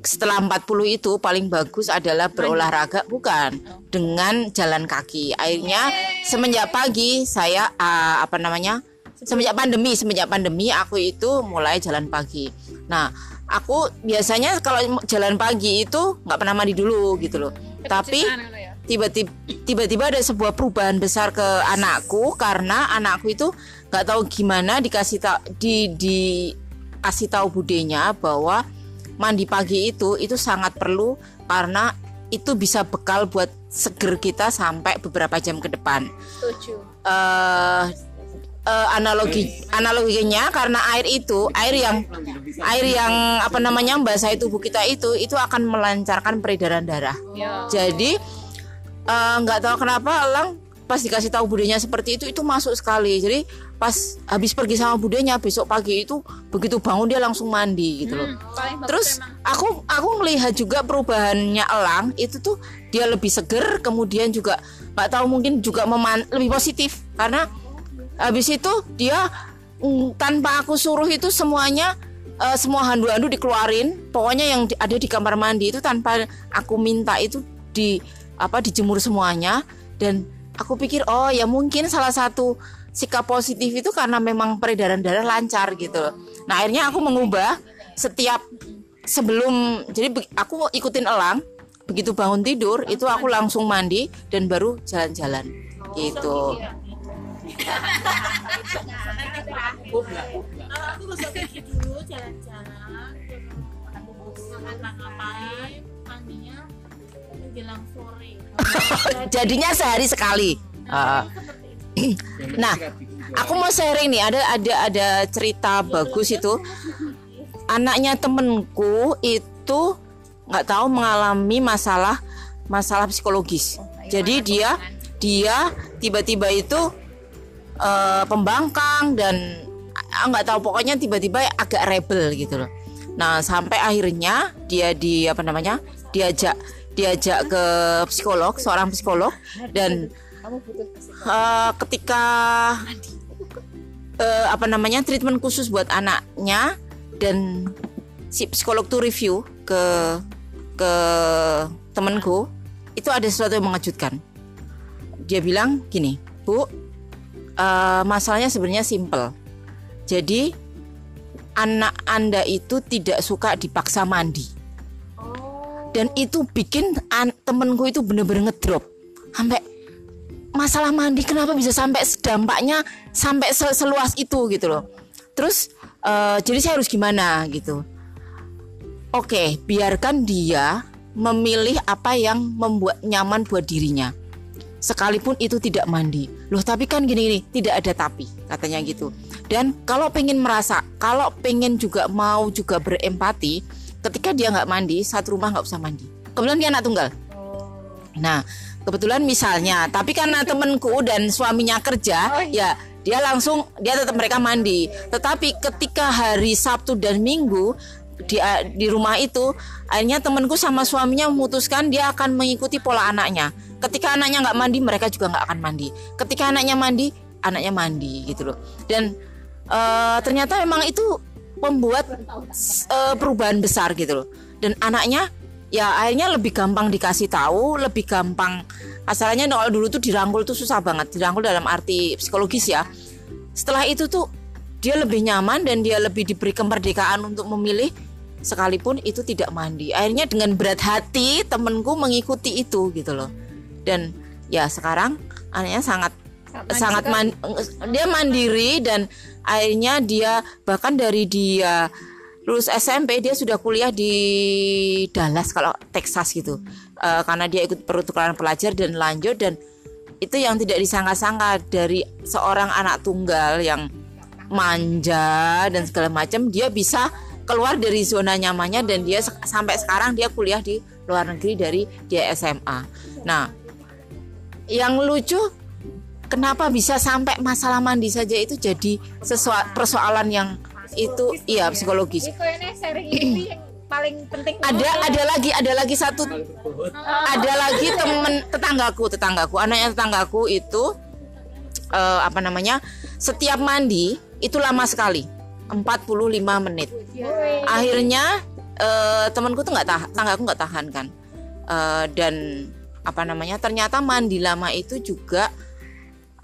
setelah 40 itu paling bagus adalah berolahraga bukan dengan jalan kaki. Akhirnya semenjak pagi saya ah, apa namanya? Semenjak pandemi, semenjak pandemi aku itu mulai jalan pagi. Nah, aku biasanya kalau jalan pagi itu nggak pernah mandi dulu gitu loh. Tapi tiba-tiba tiba-tiba ada sebuah perubahan besar ke anakku karena anakku itu nggak tahu gimana dikasih tahu di dikasih tahu budenya bahwa mandi pagi itu itu sangat perlu karena itu bisa bekal buat seger kita sampai beberapa jam ke depan. Eh, eh, analogi analoginya karena air itu air yang air yang apa namanya membasahi tubuh kita itu itu akan melancarkan peredaran darah. Jadi eh, nggak tahu kenapa Elang pas dikasih tahu budenya seperti itu itu masuk sekali. Jadi pas habis pergi sama budenya besok pagi itu begitu bangun dia langsung mandi gitu loh. Terus aku aku melihat juga perubahannya Elang itu tuh dia lebih seger kemudian juga nggak tahu mungkin juga meman lebih positif karena habis itu dia mm, tanpa aku suruh itu semuanya eh, semua handu-handu dikeluarin pokoknya yang di- ada di kamar mandi itu tanpa aku minta itu di apa dijemur semuanya dan aku pikir oh ya mungkin salah satu sikap positif itu karena memang peredaran darah lancar gitu loh. Nah akhirnya aku mengubah setiap sebelum jadi aku ikutin elang begitu bangun tidur itu aku langsung mandi dan baru jalan-jalan gitu.
Aku dulu jalan-jalan, ngapa-ngapain, mandinya menjelang sore.
Jadinya sehari sekali. Ah. nah, aku mau sharing nih ada ada ada cerita bagus itu. Anaknya temenku itu nggak tahu mengalami masalah masalah psikologis. Jadi dia dia tiba-tiba itu eh, pembangkang dan ah, nggak tahu pokoknya tiba-tiba agak rebel gitu loh. Nah sampai akhirnya dia di apa namanya diajak diajak ke psikolog seorang psikolog dan eh, ketika eh, apa namanya treatment khusus buat anaknya dan si psikolog tuh review ke ke temenku itu ada sesuatu yang mengejutkan. Dia bilang gini bu eh, masalahnya sebenarnya simple. Jadi anak anda itu tidak suka dipaksa mandi dan itu bikin temenku itu bener-bener ngedrop sampai masalah mandi kenapa bisa sampai dampaknya sampai se- seluas itu gitu loh terus eh, jadi saya harus gimana gitu Oke, biarkan dia memilih apa yang membuat nyaman buat dirinya. Sekalipun itu tidak mandi. Loh, tapi kan gini-gini, tidak ada tapi, katanya gitu. Dan kalau pengen merasa, kalau pengen juga mau juga berempati, ketika dia nggak mandi, satu rumah nggak usah mandi. Kebetulan dia anak tunggal. Nah, kebetulan misalnya, tapi karena temenku dan suaminya kerja, ya dia langsung dia tetap mereka mandi. Tetapi ketika hari Sabtu dan Minggu di di rumah itu, akhirnya temenku sama suaminya memutuskan dia akan mengikuti pola anaknya. Ketika anaknya nggak mandi, mereka juga nggak akan mandi. Ketika anaknya mandi, anaknya mandi gitu loh. Dan eh, ternyata memang itu membuat eh, perubahan besar gitu loh. Dan anaknya ya akhirnya lebih gampang dikasih tahu lebih gampang asalnya kalau dulu tuh dirangkul tuh susah banget dirangkul dalam arti psikologis ya. Setelah itu tuh dia lebih nyaman dan dia lebih diberi kemerdekaan untuk memilih sekalipun itu tidak mandi. Akhirnya dengan berat hati temenku mengikuti itu gitu loh. Dan ya sekarang anaknya sangat sangat man- dia mandiri dan akhirnya dia bahkan dari dia lulus SMP dia sudah kuliah di Dallas kalau Texas gitu Eh, karena dia ikut pertukaran pelajar dan lanjut dan itu yang tidak disangka-sangka dari seorang anak tunggal yang manja dan segala macam dia bisa keluar dari zona nyamannya dan dia sampai sekarang dia kuliah di luar negeri dari dia SMA. Nah, yang lucu kenapa bisa sampai masalah mandi saja itu jadi sesuatu persoalan yang itu iya psikologis.
Ini yang paling penting.
Ada ada lagi ada lagi satu ada lagi temen tetanggaku tetanggaku anaknya tetanggaku itu eh, apa namanya setiap mandi itu lama sekali 45 menit akhirnya eh, temanku tuh nggak tahan tetanggaku nggak tahan kan Eh, dan apa namanya ternyata mandi lama itu juga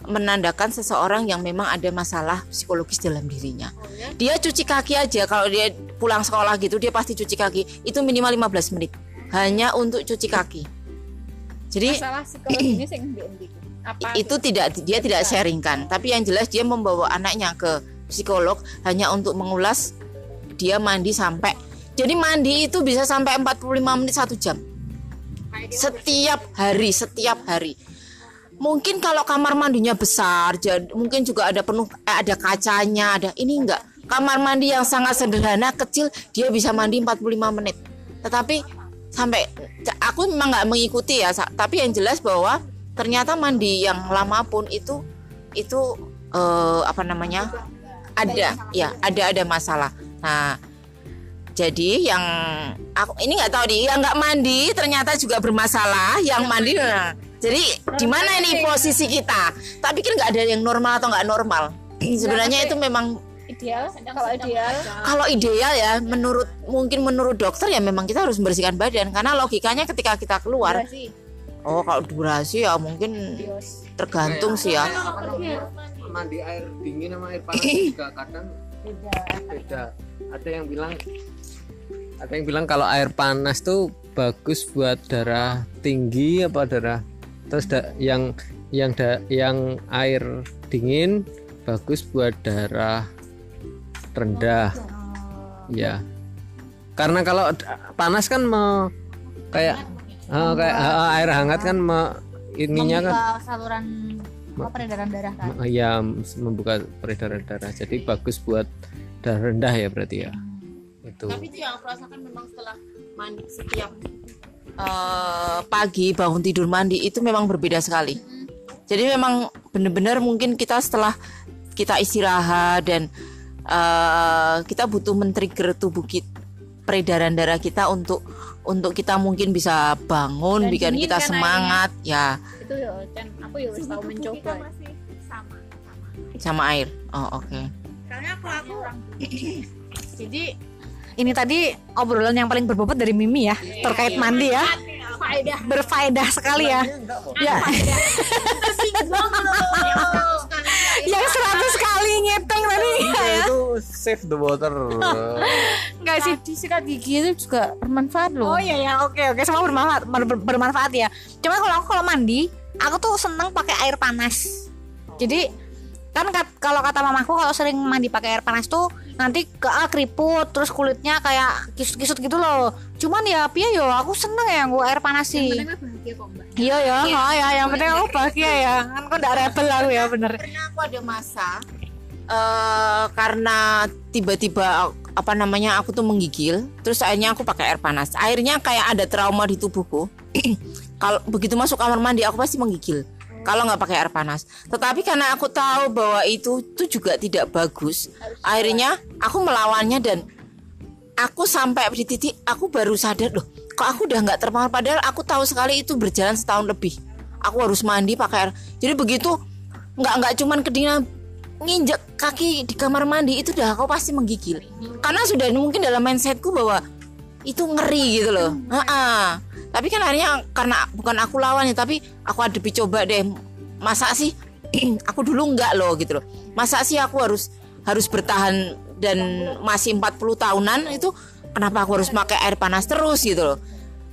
menandakan seseorang yang memang ada masalah psikologis dalam dirinya. Dia cuci kaki aja kalau dia pulang sekolah gitu dia pasti cuci kaki. Itu minimal 15 menit. Hanya untuk cuci kaki. Jadi
Masalah Apa?
itu tidak dia tidak sharingkan, tapi yang jelas dia membawa anaknya ke psikolog hanya untuk mengulas dia mandi sampai. Jadi mandi itu bisa sampai 45 menit satu jam. Setiap hari setiap hari mungkin kalau kamar mandinya besar jadi mungkin juga ada penuh eh, ada kacanya ada ini enggak. Kamar mandi yang sangat sederhana kecil dia bisa mandi 45 menit. Tetapi sampai aku memang nggak mengikuti ya tapi yang jelas bahwa ternyata mandi yang lama pun itu itu eh, apa namanya ada ya ada ada masalah. Nah jadi yang aku ini nggak tahu yang nggak mandi ternyata juga bermasalah yang mandi nah, jadi di mana ini posisi kita? Tapi kan nggak ada yang normal atau nggak normal. Sebenarnya itu memang
ideal kalau ideal.
kalau ideal ya menurut mungkin menurut dokter ya memang kita harus membersihkan badan. Karena logikanya ketika kita keluar
durasi.
oh kalau durasi ya mungkin tergantung sih ya.
Mandi air dingin sama air panas juga kadang beda. Ada yang bilang ada yang bilang kalau air panas tuh bagus buat darah tinggi apa darah terus da- yang yang da- yang air dingin bagus buat darah rendah. Ya. Karena kalau panas kan me, kayak eh, kayak eh, air hangat kan me, ininya kan
saluran apa peredaran darah kan?
ya membuka peredaran darah. Jadi bagus buat darah rendah ya berarti ya. Itu.
Tapi itu yang aku rasakan memang setelah mandi setiap eh, pagi bangun tidur mandi itu memang berbeda sekali. Jadi memang benar-benar mungkin kita setelah kita istirahat dan eh, kita butuh men-trigger tubuh kita peredaran darah kita untuk untuk kita mungkin bisa bangun,
Dan
bikin kita
kan
semangat ya
itu ya kan aku ya wis tahu mencoba
sama air. Oh oke.
Karena aku aku jadi ini tadi obrolan yang paling berbobot dari Mimi ya terkait mandi ya. Berfaedah sekali ya. Ya. yang seratus kali ngeteng tadi ya.
itu save the water
Enggak sih.
sikat gigi itu juga bermanfaat loh
Oh iya ya, oke oke semua bermanfaat ber- ber- bermanfaat ya. Cuma kalau aku kalau mandi, aku tuh seneng pakai air panas. Jadi kan kat- kalau kata mamaku kalau sering mandi pakai air panas tuh nanti ke ah, keriput terus kulitnya kayak kisut-kisut gitu loh. Cuman ya piye yo aku seneng ya gue air panas sih. Iya ya, oh, ya yang penting aku bahagia ya. Kan kok ndak rebel aku ya bener.
Karena aku ada masa eh karena tiba-tiba apa namanya aku tuh menggigil, terus akhirnya aku pakai air panas. Akhirnya kayak ada trauma di tubuhku. Kalau begitu masuk kamar mandi aku pasti menggigil. Kalau nggak pakai air panas. Tetapi karena aku tahu bahwa itu tuh juga tidak bagus, akhirnya aku melawannya dan aku sampai di titik aku baru sadar loh kok aku udah nggak terpengaruh padahal aku tahu sekali itu berjalan setahun lebih aku harus mandi pakai air jadi begitu nggak nggak cuman kedinginan nginjek kaki di kamar mandi itu udah aku pasti menggigil karena sudah mungkin dalam mindsetku bahwa itu ngeri gitu loh. Ha-ha. Tapi kan akhirnya karena bukan aku lawannya tapi aku hadapi coba deh. Masa sih aku dulu enggak loh gitu loh. Masa sih aku harus harus bertahan dan masih 40 tahunan itu kenapa aku harus pakai air panas terus gitu loh.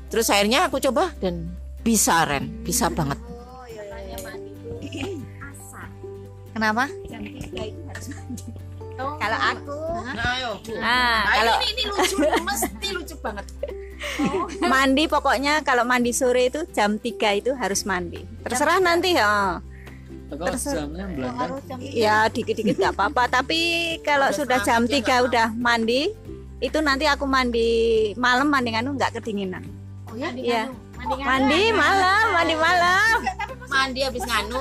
Terus akhirnya aku coba dan bisa Ren, bisa banget.
Kenapa? Kalau aku
Nah, ayo.
Nah, kalau
ini, ini lucu, mesti lucu banget.
Mandi pokoknya kalau mandi sore itu jam 3 itu harus mandi. Terserah nanti ya.
Belanda
Ya dikit-dikit nggak apa-apa, tapi kalau sudah jam 3 udah mandi itu nanti aku mandi malam mandi anu nggak kedinginan. Oh ya? Iya. Mandi malam, mandi malam.
Mandi habis nganu.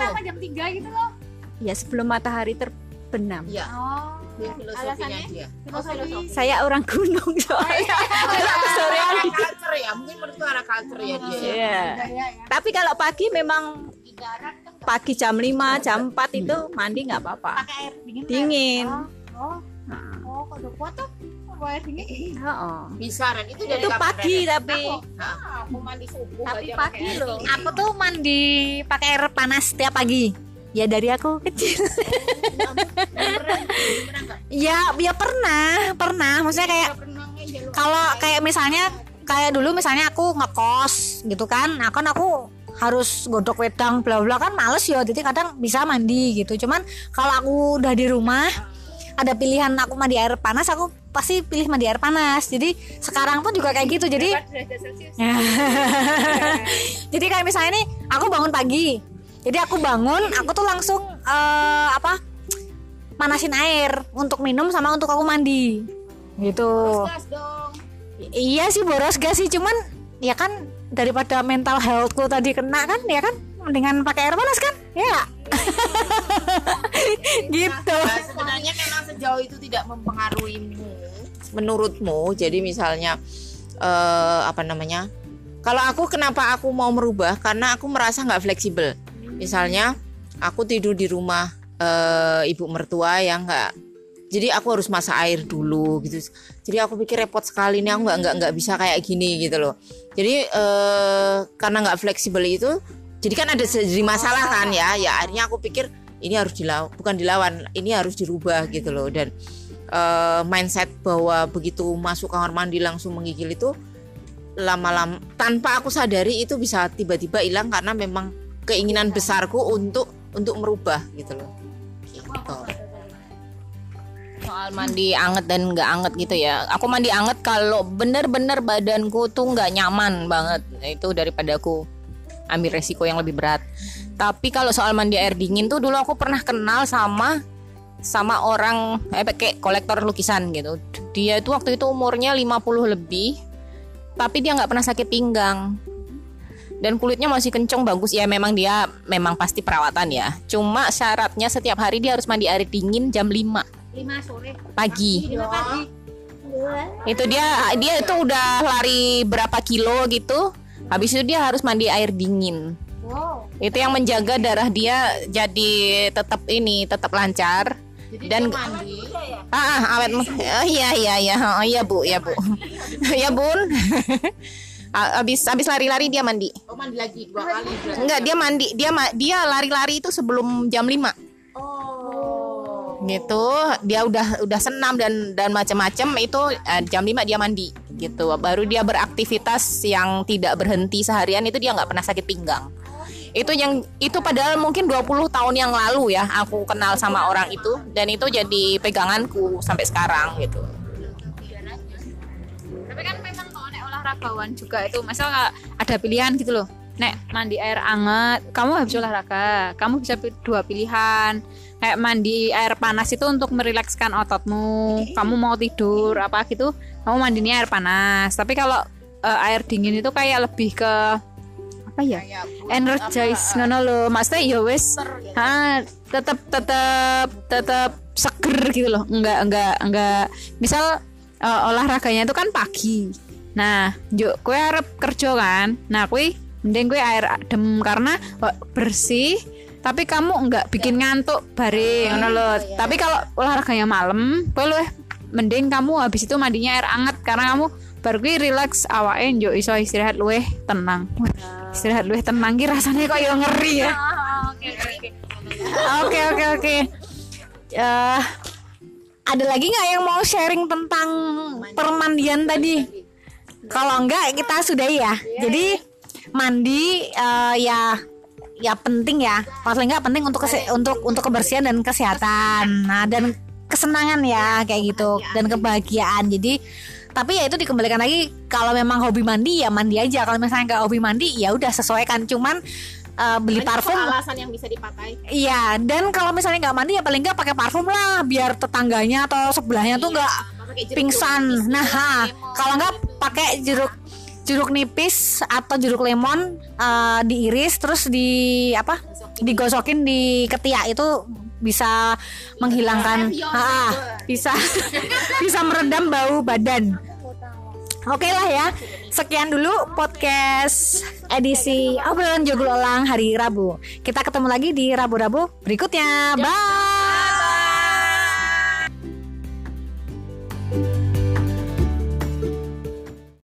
Ya sebelum matahari terbenam.
Iya. Dia filosofinya dia.
Saya orang gunung soalnya. Kalau kesorean di-
Culture ya, mungkin menurut anak culture ya dia.
Iya. Tapi kalau pagi memang pagi jam 5, jam 4 itu mandi nggak apa-apa. dingin. Oh,
Bisa Ren, itu dari
Itu pagi
Ren?
tapi
Hah, aku mandi subuh
tapi
aja
pagi
pakai air
loh.
dingin.
Aku tuh mandi pakai air panas tiap pagi. Ya dari aku. Kecil. ya, ya pernah, pernah. Maksudnya kayak kalau kayak misalnya kayak dulu misalnya aku ngekos gitu kan. Nah, kan aku harus godok wedang bla bla kan males ya. Jadi kadang bisa mandi gitu. Cuman kalau aku udah di rumah ada pilihan aku mandi air panas aku pasti pilih mandi air panas. Jadi sekarang pun juga kayak gitu. Jadi jadi kayak misalnya nih aku bangun pagi jadi aku bangun aku tuh langsung eh, apa manasin air untuk minum sama untuk aku mandi. Gitu. I- iya sih boros gas sih. Cuman ya kan daripada mental healthku tadi kena kan ya kan mendingan pakai air panas kan? Ya gitu.
Nah, sebenarnya memang sejauh itu tidak mempengaruhimu. Menurutmu jadi misalnya eh, apa namanya kalau aku kenapa aku mau merubah? Karena aku merasa nggak fleksibel misalnya aku tidur di rumah eh, ibu mertua yang nggak jadi aku harus masak air dulu gitu. Jadi aku pikir repot sekali nih aku nggak nggak bisa kayak gini gitu loh. Jadi eh, karena nggak fleksibel itu jadi kan ada jadi masalah kan ya. Ya akhirnya aku pikir ini harus dilawan bukan dilawan ini harus dirubah gitu loh. Dan eh, mindset bahwa begitu masuk kamar mandi langsung menggigil itu lama-lama tanpa aku sadari itu bisa tiba-tiba hilang karena memang keinginan besarku untuk untuk merubah gitu loh. Gitu.
soal mandi anget dan nggak anget gitu ya. Aku mandi anget kalau bener-bener badanku tuh nggak nyaman banget. Nah, itu daripada aku ambil resiko yang lebih berat. Tapi kalau soal mandi air dingin tuh dulu aku pernah kenal sama sama orang eh kayak kolektor lukisan gitu. Dia itu waktu itu umurnya 50 lebih tapi dia nggak pernah sakit pinggang dan kulitnya masih kenceng bagus. Ya memang dia memang pasti perawatan ya. Cuma syaratnya setiap hari dia harus mandi air dingin jam 5 pagi. Itu dia dia itu udah lari berapa kilo gitu. Habis itu dia harus mandi air dingin. Itu yang menjaga darah dia jadi tetap ini tetap lancar. Dan ah, ah, awet. Oh, iya iya iya. Oh, iya bu. Ya bu. Ya bun Ah, habis lari-lari dia mandi.
Oh mandi lagi dua kali berarti.
enggak dia mandi dia ma- dia lari-lari itu sebelum jam 5 gitu. Dia udah udah senam dan dan macam-macam itu eh, jam 5 dia mandi. Gitu. Baru dia beraktivitas yang tidak berhenti seharian itu dia nggak pernah sakit pinggang. Itu yang itu padahal mungkin 20 tahun yang lalu ya aku kenal sama orang itu. Dan itu jadi peganganku sampai sekarang gitu olahragawan juga itu. Misal ada pilihan gitu loh. Nek mandi air anget kamu habis olahraga. Kamu bisa dua pilihan. Kayak mandi air panas itu untuk merilekskan ototmu. Kamu mau tidur apa gitu kamu mandinya air panas. Tapi kalau eh, air dingin itu kayak lebih ke apa ya energize ngono lho. Maksudnya ya wis ha tetep tetep tetep seger gitu loh. Enggak enggak enggak. Misal eh, olahraganya itu kan pagi nah yuk kue arep kerja kan nah kue mending kue air adem karena eh, bersih tapi kamu enggak bikin ngantuk bareng ngono lho tapi kalau olahraganya malam kue lu mending kamu habis itu mandinya air anget karena kamu bar kuwi relax awake njuk iso istirahat luwih tenang. Wah, Istirahat luwih tenang ki rasanya kok yo ngeri ya.
Oke oke oke. Eh, ada lagi nggak yang mau sharing tentang permandian tadi? Kalau enggak kita sudahi ya. Jadi mandi eh, ya ya penting ya. Paling enggak penting untuk kese- untuk untuk kebersihan dan kesehatan. Nah, dan kesenangan ya kayak gitu dan kebahagiaan. Jadi tapi ya itu dikembalikan lagi kalau memang hobi mandi ya mandi aja. Kalau misalnya nggak hobi mandi ya udah sesuaikan. Cuman eh, beli parfum
alasan yang bisa dipakai.
Iya, dan kalau misalnya nggak mandi ya paling nggak pakai parfum lah, biar tetangganya atau sebelahnya tuh nggak pingsan. Nah, ha, kalau nggak pakai jeruk jeruk nipis atau jeruk lemon eh, diiris terus di apa? Digosokin di ketiak itu bisa menghilangkan, ha, bisa bisa meredam bau badan. Oke lah ya, sekian dulu podcast edisi obrolan joglo elang hari Rabu. Kita ketemu lagi di Rabu-Rabu berikutnya. Bye.